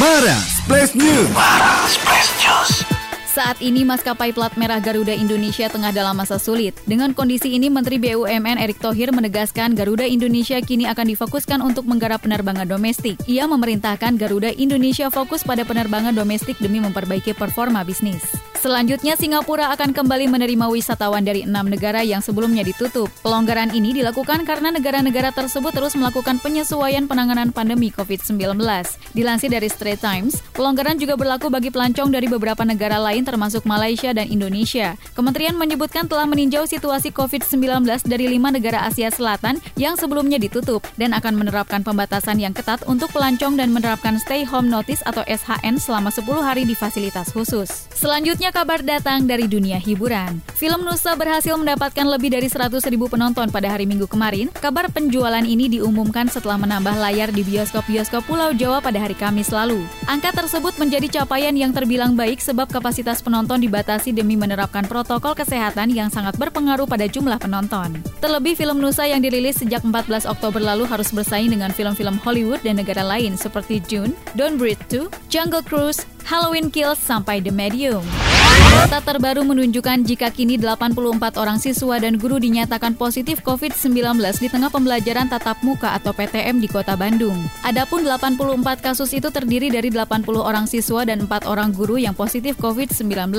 Mara Splash News. Mara Splash News. Saat ini maskapai plat merah Garuda Indonesia tengah dalam masa sulit. Dengan kondisi ini, Menteri BUMN Erick Thohir menegaskan Garuda Indonesia kini akan difokuskan untuk menggarap penerbangan domestik. Ia memerintahkan Garuda Indonesia fokus pada penerbangan domestik demi memperbaiki performa bisnis. Selanjutnya, Singapura akan kembali menerima wisatawan dari enam negara yang sebelumnya ditutup. Pelonggaran ini dilakukan karena negara-negara tersebut terus melakukan penyesuaian penanganan pandemi COVID-19. Dilansir dari Straits Times, pelonggaran juga berlaku bagi pelancong dari beberapa negara lain termasuk Malaysia dan Indonesia. Kementerian menyebutkan telah meninjau situasi COVID-19 dari lima negara Asia Selatan yang sebelumnya ditutup dan akan menerapkan pembatasan yang ketat untuk pelancong dan menerapkan stay home notice atau SHN selama 10 hari di fasilitas khusus. Selanjutnya kabar datang dari dunia hiburan. Film Nusa berhasil mendapatkan lebih dari 100 ribu penonton pada hari Minggu kemarin. Kabar penjualan ini diumumkan setelah menambah layar di bioskop-bioskop Pulau Jawa pada hari Kamis lalu. Angka tersebut menjadi capaian yang terbilang baik sebab kapasitas penonton dibatasi demi menerapkan protokol kesehatan yang sangat berpengaruh pada jumlah penonton. Terlebih film Nusa yang dirilis sejak 14 Oktober lalu harus bersaing dengan film-film Hollywood dan negara lain seperti June, Don't Breathe 2, Jungle Cruise, Halloween Kills sampai The Medium. Data terbaru menunjukkan jika kini 84 orang siswa dan guru dinyatakan positif COVID-19 di tengah pembelajaran tatap muka atau PTM di Kota Bandung. Adapun 84 kasus itu terdiri dari 80 orang siswa dan 4 orang guru yang positif COVID-19.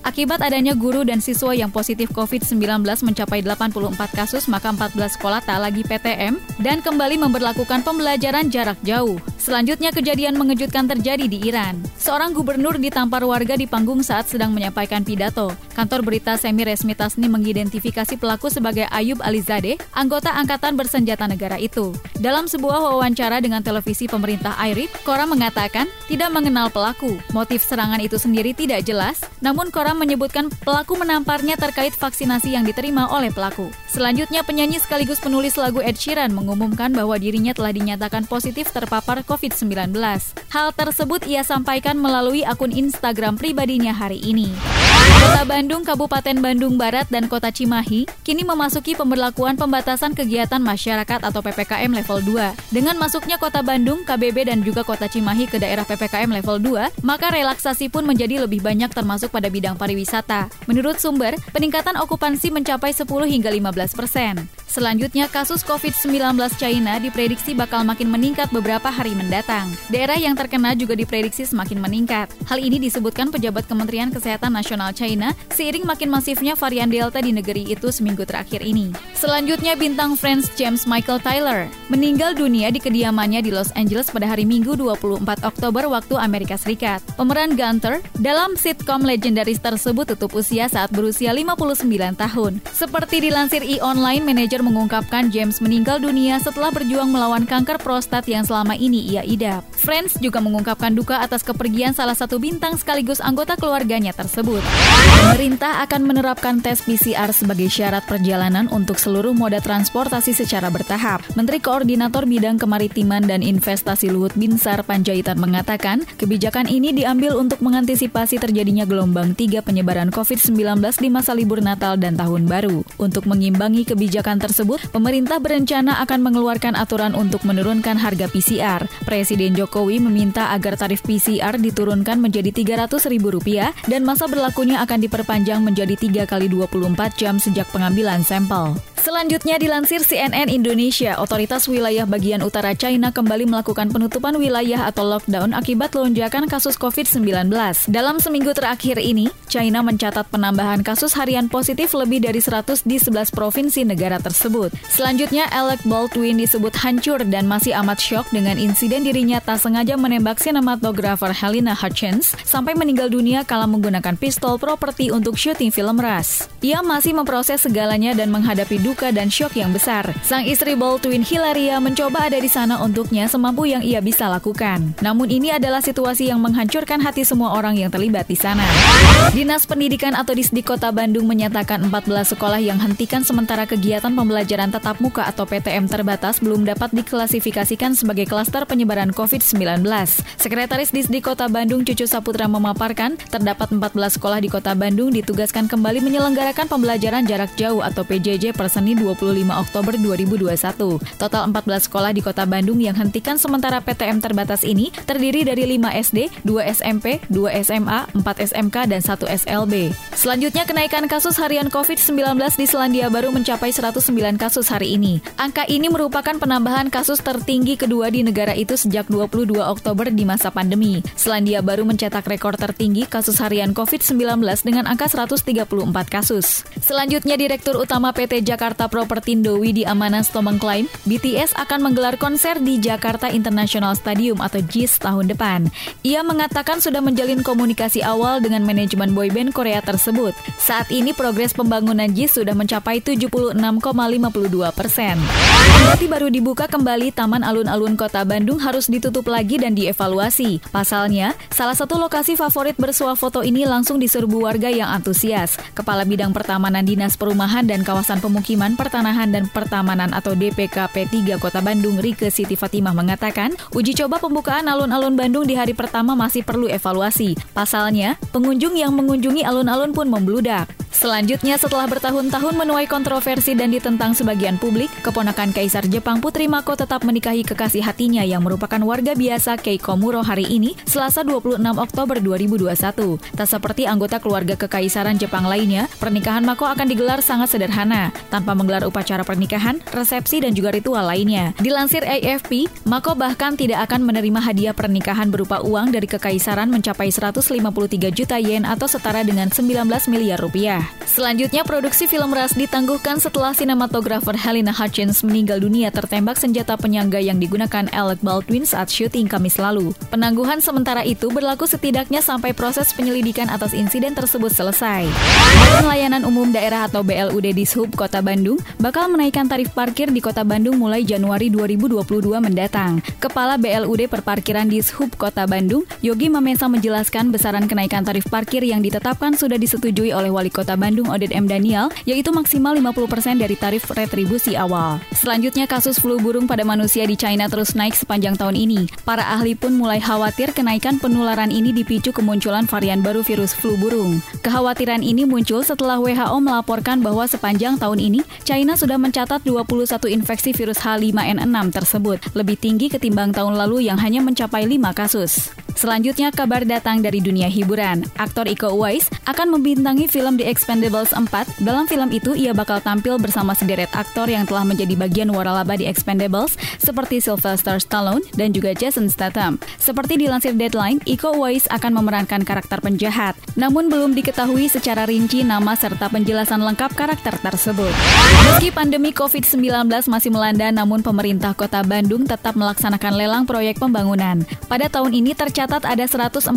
Akibat adanya guru dan siswa yang positif COVID-19 mencapai 84 kasus, maka 14 sekolah tak lagi PTM dan kembali memperlakukan pembelajaran jarak jauh. Selanjutnya kejadian mengejutkan terjadi di Iran. Seorang gubernur ditampar warga di panggung saat sedang menyampaikan pidato. Kantor berita semi resmi Tasni mengidentifikasi pelaku sebagai Ayub Alizadeh, anggota angkatan bersenjata negara itu. Dalam sebuah wawancara dengan televisi pemerintah Airit, Kora mengatakan tidak mengenal pelaku. Motif serangan itu sendiri tidak jelas, namun Kora menyebutkan pelaku menamparnya terkait vaksinasi yang diterima oleh pelaku. Selanjutnya, penyanyi sekaligus penulis lagu Ed Sheeran mengumumkan bahwa dirinya telah dinyatakan positif terpapar COVID-19. Hal tersebut ia sampaikan melalui akun Instagram pribadinya hari ini. Kota Bandung, Kabupaten Bandung Barat, dan Kota Cimahi kini memasuki pemberlakuan pembatasan kegiatan masyarakat atau PPKM level 2. Dengan masuknya Kota Bandung, KBB, dan juga Kota Cimahi ke daerah PPKM level 2, maka relaksasi pun menjadi lebih banyak termasuk pada bidang pariwisata. Menurut sumber, peningkatan okupansi mencapai 10 hingga 15 persen. Selanjutnya, kasus COVID-19 China diprediksi bakal makin meningkat beberapa hari mendatang. Daerah yang terkena juga diprediksi semakin meningkat. Hal ini disebutkan pejabat Kementerian Kesehatan Nasional China seiring makin masifnya varian Delta di negeri itu seminggu terakhir ini. Selanjutnya, bintang Friends James Michael Tyler meninggal dunia di kediamannya di Los Angeles pada hari Minggu 24 Oktober waktu Amerika Serikat. Pemeran Gunter dalam sitcom legendaris tersebut tutup usia saat berusia 59 tahun. Seperti dilansir e-online, manajer mengungkapkan James meninggal dunia setelah berjuang melawan kanker prostat yang selama ini ia idap. Friends juga mengungkapkan duka atas kepergian salah satu bintang sekaligus anggota keluarganya tersebut. Pemerintah akan menerapkan tes PCR sebagai syarat perjalanan untuk seluruh moda transportasi secara bertahap. Menteri Koordinator Bidang Kemaritiman dan Investasi Luhut Binsar Panjaitan mengatakan, kebijakan ini diambil untuk mengantisipasi terjadinya gelombang 3 penyebaran COVID-19 di masa libur Natal dan Tahun Baru. Untuk mengimbangi kebijakan tersebut, tersebut, pemerintah berencana akan mengeluarkan aturan untuk menurunkan harga PCR. Presiden Jokowi meminta agar tarif PCR diturunkan menjadi Rp300.000 dan masa berlakunya akan diperpanjang menjadi 3 kali 24 jam sejak pengambilan sampel. Selanjutnya dilansir CNN Indonesia, otoritas wilayah bagian utara China kembali melakukan penutupan wilayah atau lockdown akibat lonjakan kasus COVID-19. Dalam seminggu terakhir ini, China mencatat penambahan kasus harian positif lebih dari 100 di 11 provinsi negara tersebut. Selanjutnya, Alec Baldwin disebut hancur dan masih amat shock dengan insiden dirinya tak sengaja menembak sinematografer Helena Hutchins sampai meninggal dunia kala menggunakan pistol properti untuk syuting film Ras. Ia masih memproses segalanya dan menghadapi duka dan syok yang besar. Sang istri Baldwin Hilaria mencoba ada di sana untuknya semampu yang ia bisa lakukan. Namun ini adalah situasi yang menghancurkan hati semua orang yang terlibat di sana. Dinas Pendidikan atau Disdik Kota Bandung menyatakan 14 sekolah yang hentikan sementara kegiatan pembelajaran tatap muka atau PTM terbatas belum dapat diklasifikasikan sebagai klaster penyebaran COVID-19. Sekretaris Disdik Kota Bandung Cucu Saputra memaparkan, terdapat 14 sekolah di Kota Bandung ditugaskan kembali menyelenggarakan pembelajaran jarak jauh atau PJJ persen Seni 25 Oktober 2021. Total 14 sekolah di Kota Bandung yang hentikan sementara PTM terbatas ini terdiri dari 5 SD, 2 SMP, 2 SMA, 4 SMK, dan 1 SLB. Selanjutnya, kenaikan kasus harian COVID-19 di Selandia Baru mencapai 109 kasus hari ini. Angka ini merupakan penambahan kasus tertinggi kedua di negara itu sejak 22 Oktober di masa pandemi. Selandia Baru mencetak rekor tertinggi kasus harian COVID-19 dengan angka 134 kasus. Selanjutnya, Direktur Utama PT Jakarta Propertindo Widi Amanas mengklaim BTS akan menggelar konser di Jakarta International Stadium atau JIS tahun depan. Ia mengatakan sudah menjalin komunikasi awal dengan manajemen boyband Korea tersebut. Saat ini progres pembangunan JIS sudah mencapai 76,52 persen. Berarti baru dibuka kembali Taman Alun-Alun Kota Bandung harus ditutup lagi dan dievaluasi. Pasalnya, salah satu lokasi favorit bersuah foto ini langsung diserbu warga yang antusias. Kepala Bidang Pertamanan Dinas Perumahan dan Kawasan Pemukiman Pertanahan dan Pertamanan atau DPKP 3 Kota Bandung Rike Siti Fatimah mengatakan, uji coba pembukaan alun-alun Bandung di hari pertama masih perlu evaluasi. Pasalnya, pengunjung yang mengunjungi alun-alun pun membludak. Selanjutnya, setelah bertahun-tahun menuai kontroversi dan ditentang sebagian publik, keponakan Kaisar Jepang Putri Mako tetap menikahi kekasih hatinya yang merupakan warga biasa Keiko Muro hari ini, Selasa 26 Oktober 2021. Tak seperti anggota keluarga kekaisaran Jepang lainnya, pernikahan Mako akan digelar sangat sederhana, tanpa menggelar upacara pernikahan, resepsi, dan juga ritual lainnya. Dilansir AFP, Mako bahkan tidak akan menerima hadiah pernikahan berupa uang dari kekaisaran mencapai 153 juta yen atau setara dengan 19 miliar rupiah. Selanjutnya, produksi film Ras ditangguhkan setelah sinematografer Helena Hutchins meninggal dunia tertembak senjata penyangga yang digunakan Alec Baldwin saat syuting Kamis lalu. Penangguhan sementara itu berlaku setidaknya sampai proses penyelidikan atas insiden tersebut selesai. Badan Layanan Umum Daerah atau BLUD di Sub Kota Bandung bakal menaikkan tarif parkir di Kota Bandung mulai Januari 2022 mendatang. Kepala BLUD Perparkiran di Sub Kota Bandung, Yogi Mamesa menjelaskan besaran kenaikan tarif parkir yang ditetapkan sudah disetujui oleh Wali Kota Bandung Oded M. Daniel, yaitu maksimal 50% dari tarif retribusi awal. Selanjutnya, kasus flu burung pada manusia di China terus naik sepanjang tahun ini. Para ahli pun mulai khawatir kenaikan penularan ini dipicu kemunculan varian baru virus flu burung. Kekhawatiran ini muncul setelah WHO melaporkan bahwa sepanjang tahun ini, China sudah mencatat 21 infeksi virus H5N6 tersebut, lebih tinggi ketimbang tahun lalu yang hanya mencapai 5 kasus. Selanjutnya kabar datang dari dunia hiburan. Aktor Iko Uwais akan membintangi film The Expendables 4. Dalam film itu ia bakal tampil bersama sederet aktor yang telah menjadi bagian waralaba The Expendables seperti Sylvester Stallone dan juga Jason Statham. Seperti dilansir Deadline, Iko Uwais akan memerankan karakter penjahat. Namun belum diketahui secara rinci nama serta penjelasan lengkap karakter tersebut. Meski pandemi COVID-19 masih melanda, namun pemerintah Kota Bandung tetap melaksanakan lelang proyek pembangunan. Pada tahun ini tercatat ada 147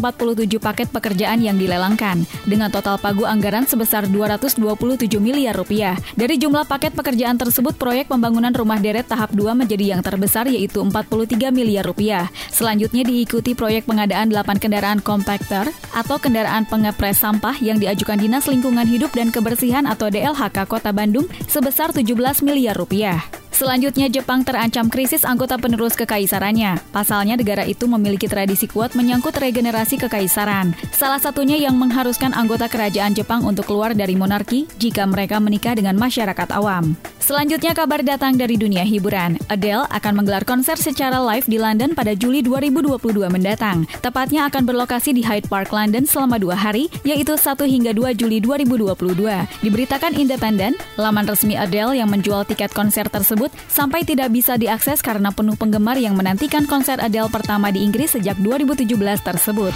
paket pekerjaan yang dilelangkan dengan total pagu anggaran sebesar 227 miliar rupiah. Dari jumlah paket pekerjaan tersebut, proyek pembangunan rumah deret tahap 2 menjadi yang terbesar yaitu 43 miliar rupiah. Selanjutnya diikuti proyek pengadaan 8 kendaraan kompakter atau kendaraan pengepres sampah yang diajukan Dinas Lingkungan Hidup dan Kebersihan atau DLHK Kota Bandung sebesar 17 miliar rupiah. Selanjutnya, Jepang terancam krisis anggota penerus kekaisarannya. Pasalnya, negara itu memiliki tradisi kuat menyangkut regenerasi kekaisaran. Salah satunya yang mengharuskan anggota kerajaan Jepang untuk keluar dari monarki jika mereka menikah dengan masyarakat awam. Selanjutnya kabar datang dari dunia hiburan. Adele akan menggelar konser secara live di London pada Juli 2022 mendatang. Tepatnya akan berlokasi di Hyde Park, London selama dua hari, yaitu 1 hingga 2 Juli 2022. Diberitakan independen, laman resmi Adele yang menjual tiket konser tersebut sampai tidak bisa diakses karena penuh penggemar yang menantikan konser Adele pertama di Inggris sejak 2017 tersebut.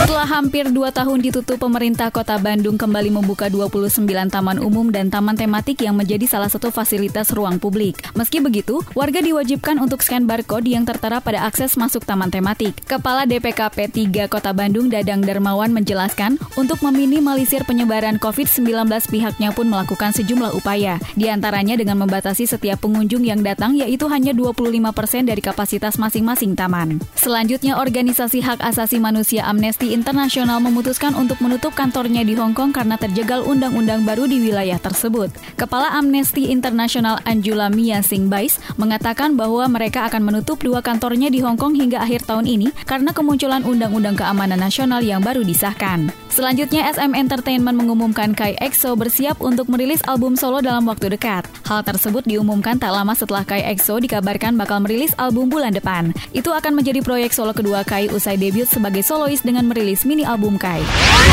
Setelah hampir dua tahun ditutup, pemerintah kota Bandung kembali membuka 29 taman umum dan taman tematik yang menjadi salah satu fasilitas ruang publik. Meski begitu, warga diwajibkan untuk scan barcode yang tertera pada akses masuk taman tematik. Kepala DPKP 3 Kota Bandung Dadang Darmawan menjelaskan, untuk meminimalisir penyebaran COVID-19 pihaknya pun melakukan sejumlah upaya, di antaranya dengan membatasi setiap pengunjung yang datang yaitu hanya 25% persen dari kapasitas masing-masing taman. Selanjutnya, organisasi hak asasi manusia Amnesty International memutuskan untuk menutup kantornya di Hong Kong karena terjegal undang-undang baru di wilayah tersebut. Kepala Amnesty International Anjula Mia Singh Bais mengatakan bahwa mereka akan menutup dua kantornya di Hong Kong hingga akhir tahun ini karena kemunculan Undang-Undang Keamanan Nasional yang baru disahkan. Selanjutnya, SM Entertainment mengumumkan Kai EXO bersiap untuk merilis album solo dalam waktu dekat. Hal tersebut diumumkan tak lama setelah Kai EXO dikabarkan bakal merilis album bulan depan. Itu akan menjadi proyek solo kedua Kai usai debut sebagai solois dengan merilis mini album Kai.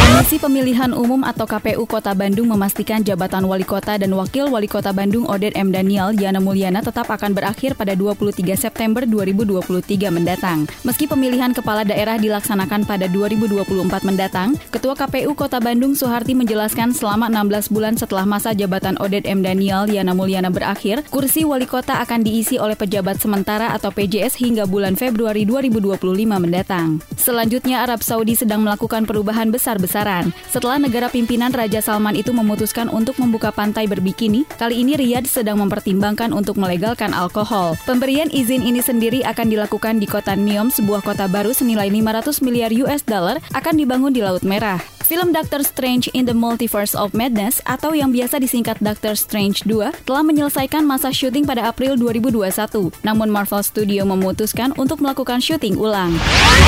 Komisi Pemilihan Umum atau KPU Kota Bandung memastikan jabatan Wali Kota dan Wakil Wali Kota Bandung Oded M. Daniel Yana Mulyana tetap akan berakhir pada 23 September 2023 mendatang. Meski pemilihan kepala daerah dilaksanakan pada 2024 mendatang, Ketua KPU Kota Bandung Soeharti menjelaskan selama 16 bulan setelah masa jabatan Oded M. Daniel Yana Mulyana berakhir, kursi wali kota akan diisi oleh pejabat sementara atau PJS hingga bulan Februari 2025 mendatang. Selanjutnya, Arab Saudi sedang melakukan perubahan besar-besaran. Setelah negara pimpinan Raja Salman itu memutuskan untuk membuka pantai berbikini, kali ini Riyadh sedang mempertimbangkan untuk melegalkan alkohol. Pemberian izin ini sendiri akan dilakukan di kota Neom, sebuah kota baru senilai 500 miliar US dollar akan dibangun di Laut Merah. Film Doctor Strange in the Multiverse of Madness atau yang biasa disingkat Doctor Strange 2 telah menyelesaikan masa syuting pada April 2021. Namun Marvel Studio memutuskan untuk melakukan syuting ulang.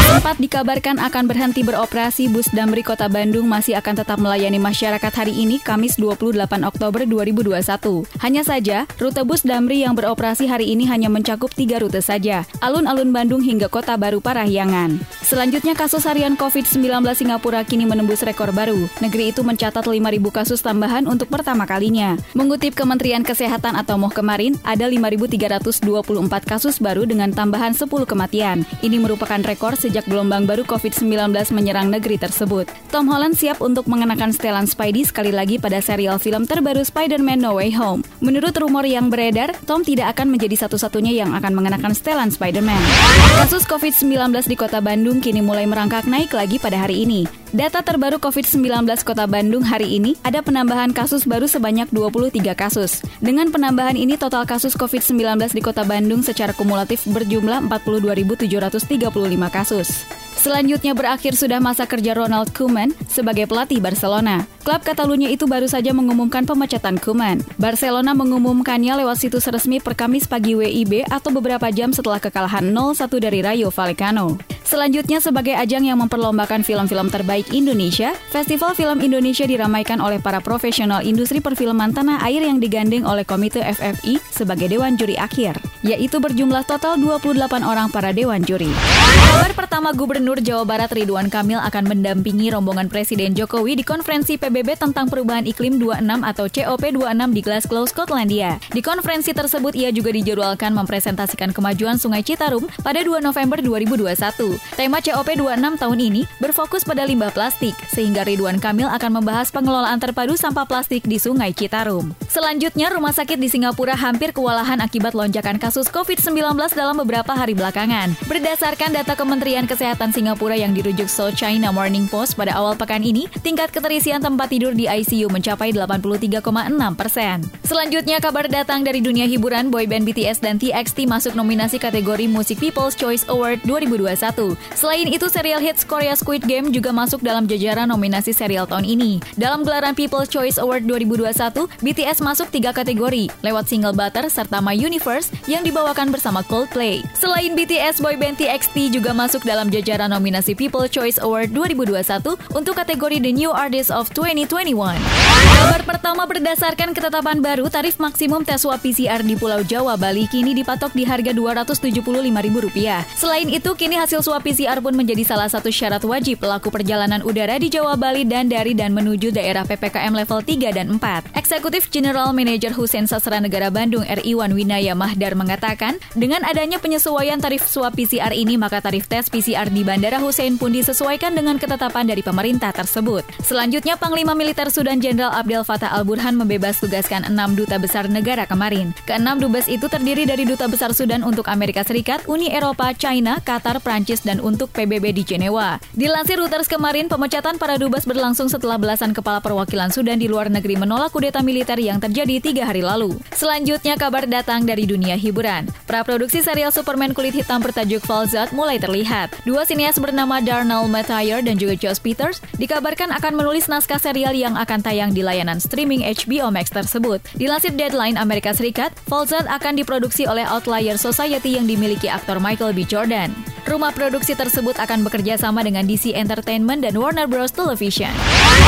Sempat dikabarkan akan berhenti beroperasi bus Damri Kota Bandung masih akan tetap melayani masyarakat hari ini Kamis 28 Oktober 2021. Hanya saja, rute bus Damri yang beroperasi hari ini hanya mencakup tiga rute saja, alun-alun Bandung hingga Kota Baru Parahyangan. Selanjutnya kasus harian COVID-19 Singapura kini menembus rekor baru. Negeri itu mencatat 5.000 kasus tambahan untuk pertama kalinya. Mengutip Kementerian Kesehatan atau MOH kemarin, ada 5.324 kasus baru dengan tambahan 10 kematian. Ini merupakan rekor sejak gelombang baru COVID-19 menyerang negeri tersebut. Tom Holland siap untuk mengenakan setelan Spidey sekali lagi pada serial film terbaru Spider-Man No Way Home. Menurut rumor yang beredar, Tom tidak akan menjadi satu-satunya yang akan mengenakan setelan Spider-Man. Kasus COVID-19 di kota Bandung kini mulai merangkak naik lagi pada hari ini. Data terbaru COVID-19 Kota Bandung hari ini ada penambahan kasus baru sebanyak 23 kasus. Dengan penambahan ini total kasus COVID-19 di Kota Bandung secara kumulatif berjumlah 42.735 kasus. Selanjutnya berakhir sudah masa kerja Ronald Koeman sebagai pelatih Barcelona. Klub Catalunya itu baru saja mengumumkan pemecatan Koeman. Barcelona mengumumkannya lewat situs resmi per Kamis pagi WIB atau beberapa jam setelah kekalahan 0-1 dari Rayo Vallecano. Selanjutnya sebagai ajang yang memperlombakan film-film terbaik Indonesia, Festival Film Indonesia diramaikan oleh para profesional industri perfilman tanah air yang digandeng oleh Komite FFI sebagai dewan juri akhir, yaitu berjumlah total 28 orang para dewan juri. Kabar pertama Gubernur Jawa Barat Ridwan Kamil akan mendampingi rombongan Presiden Jokowi di konferensi PBB tentang perubahan iklim 26 atau COP26 di Glasgow, Skotlandia. Di konferensi tersebut ia juga dijadwalkan mempresentasikan kemajuan Sungai Citarum pada 2 November 2021. Tema COP26 tahun ini berfokus pada limbah plastik, sehingga Ridwan Kamil akan membahas pengelolaan terpadu sampah plastik di Sungai Citarum. Selanjutnya, rumah sakit di Singapura hampir kewalahan akibat lonjakan kasus COVID-19 dalam beberapa hari belakangan. Berdasarkan data Kementerian Kesehatan Singapura yang dirujuk South China Morning Post pada awal pekan ini, tingkat keterisian tempat tidur di ICU mencapai 83,6 persen. Selanjutnya, kabar datang dari dunia hiburan, boyband BTS dan TXT masuk nominasi kategori Music People's Choice Award 2021. Selain itu, serial hits Korea Squid Game juga masuk dalam jajaran nominasi serial tahun ini. Dalam gelaran People's Choice Award 2021, BTS masuk tiga kategori, lewat single Butter serta My Universe yang dibawakan bersama Coldplay. Selain BTS, boyband TXT juga masuk dalam jajaran nominasi People's Choice Award 2021 untuk kategori The New Artist of 2021. Kabar pertama berdasarkan ketetapan baru, tarif maksimum tes swab PCR di Pulau Jawa, Bali kini dipatok di harga Rp275.000. Selain itu, kini hasil swab PCR pun menjadi salah satu syarat wajib pelaku perjalanan udara di Jawa, Bali, dan dari dan menuju daerah PPKM level 3 dan 4. Eksekutif General Manager Husein Sastra Negara Bandung RI Wan Winaya Mahdar mengatakan, dengan adanya penyesuaian tarif swab PCR ini, maka tarif tes PCR di Bandara Hussein pun disesuaikan dengan ketetapan dari pemerintah tersebut. Selanjutnya, Panglima Militer Sudan Jenderal Abdel Fattah al-Burhan membebas tugaskan enam duta besar negara kemarin. Keenam dubes itu terdiri dari duta besar Sudan untuk Amerika Serikat, Uni Eropa, China, Qatar, Prancis, dan untuk PBB di Jenewa. Dilansir Reuters kemarin, pemecatan para dubes berlangsung setelah belasan kepala perwakilan Sudan di luar negeri menolak kudeta militer yang terjadi tiga hari lalu. Selanjutnya kabar datang dari dunia hiburan. Praproduksi serial Superman kulit hitam bertajuk Falzat mulai terlihat. Dua sinias bernama Darnell Matthier dan juga Josh Peters dikabarkan akan menulis naskah serial yang akan tayang di layanan streaming HBO Max tersebut. Dilansir Deadline Amerika Serikat, Falzat akan diproduksi oleh Outlier Society yang dimiliki aktor Michael B. Jordan. Rumah produksi tersebut akan bekerja sama dengan DC Entertainment dan Warner Bros. Television.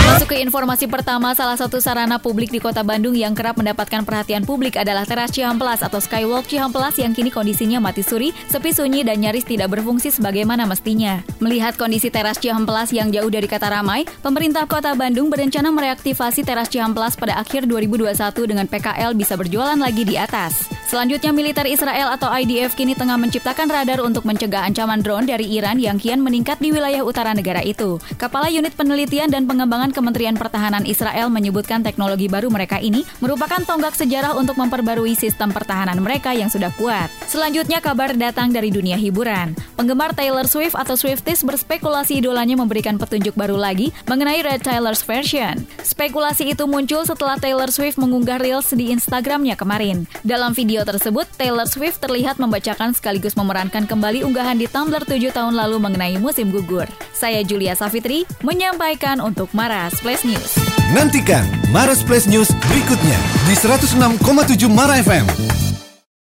Masuk ke informasi pertama, salah satu sarana publik di kota Bandung yang kerap mendapatkan perhatian publik adalah teras Cihamplas atau Skywalk Cihamplas yang kini kondisinya mati suri, sepi sunyi dan nyaris tidak berfungsi sebagaimana mestinya. Melihat kondisi teras Cihamplas yang jauh dari kata ramai, pemerintah kota Bandung berencana mereaktivasi teras Cihamplas pada akhir 2021 dengan PKL bisa berjualan lagi di atas. Selanjutnya, militer Israel atau IDF kini tengah menciptakan radar untuk mencegah ancaman drone dari Iran yang kian meningkat di wilayah utara negara itu. Kepala Unit Penelitian dan Pengembangan Kementerian Pertahanan Israel menyebutkan teknologi baru mereka ini merupakan tonggak sejarah untuk memperbarui sistem pertahanan mereka yang sudah kuat. Selanjutnya, kabar datang dari dunia hiburan. Penggemar Taylor Swift atau Swifties berspekulasi idolanya memberikan petunjuk baru lagi mengenai Red Taylor's version. Spekulasi itu muncul setelah Taylor Swift mengunggah Reels di Instagramnya kemarin. Dalam video video tersebut, Taylor Swift terlihat membacakan sekaligus memerankan kembali unggahan di Tumblr 7 tahun lalu mengenai musim gugur. Saya Julia Safitri, menyampaikan untuk Maras Plus News. Nantikan Maras Plus News berikutnya di 106,7 Mara FM.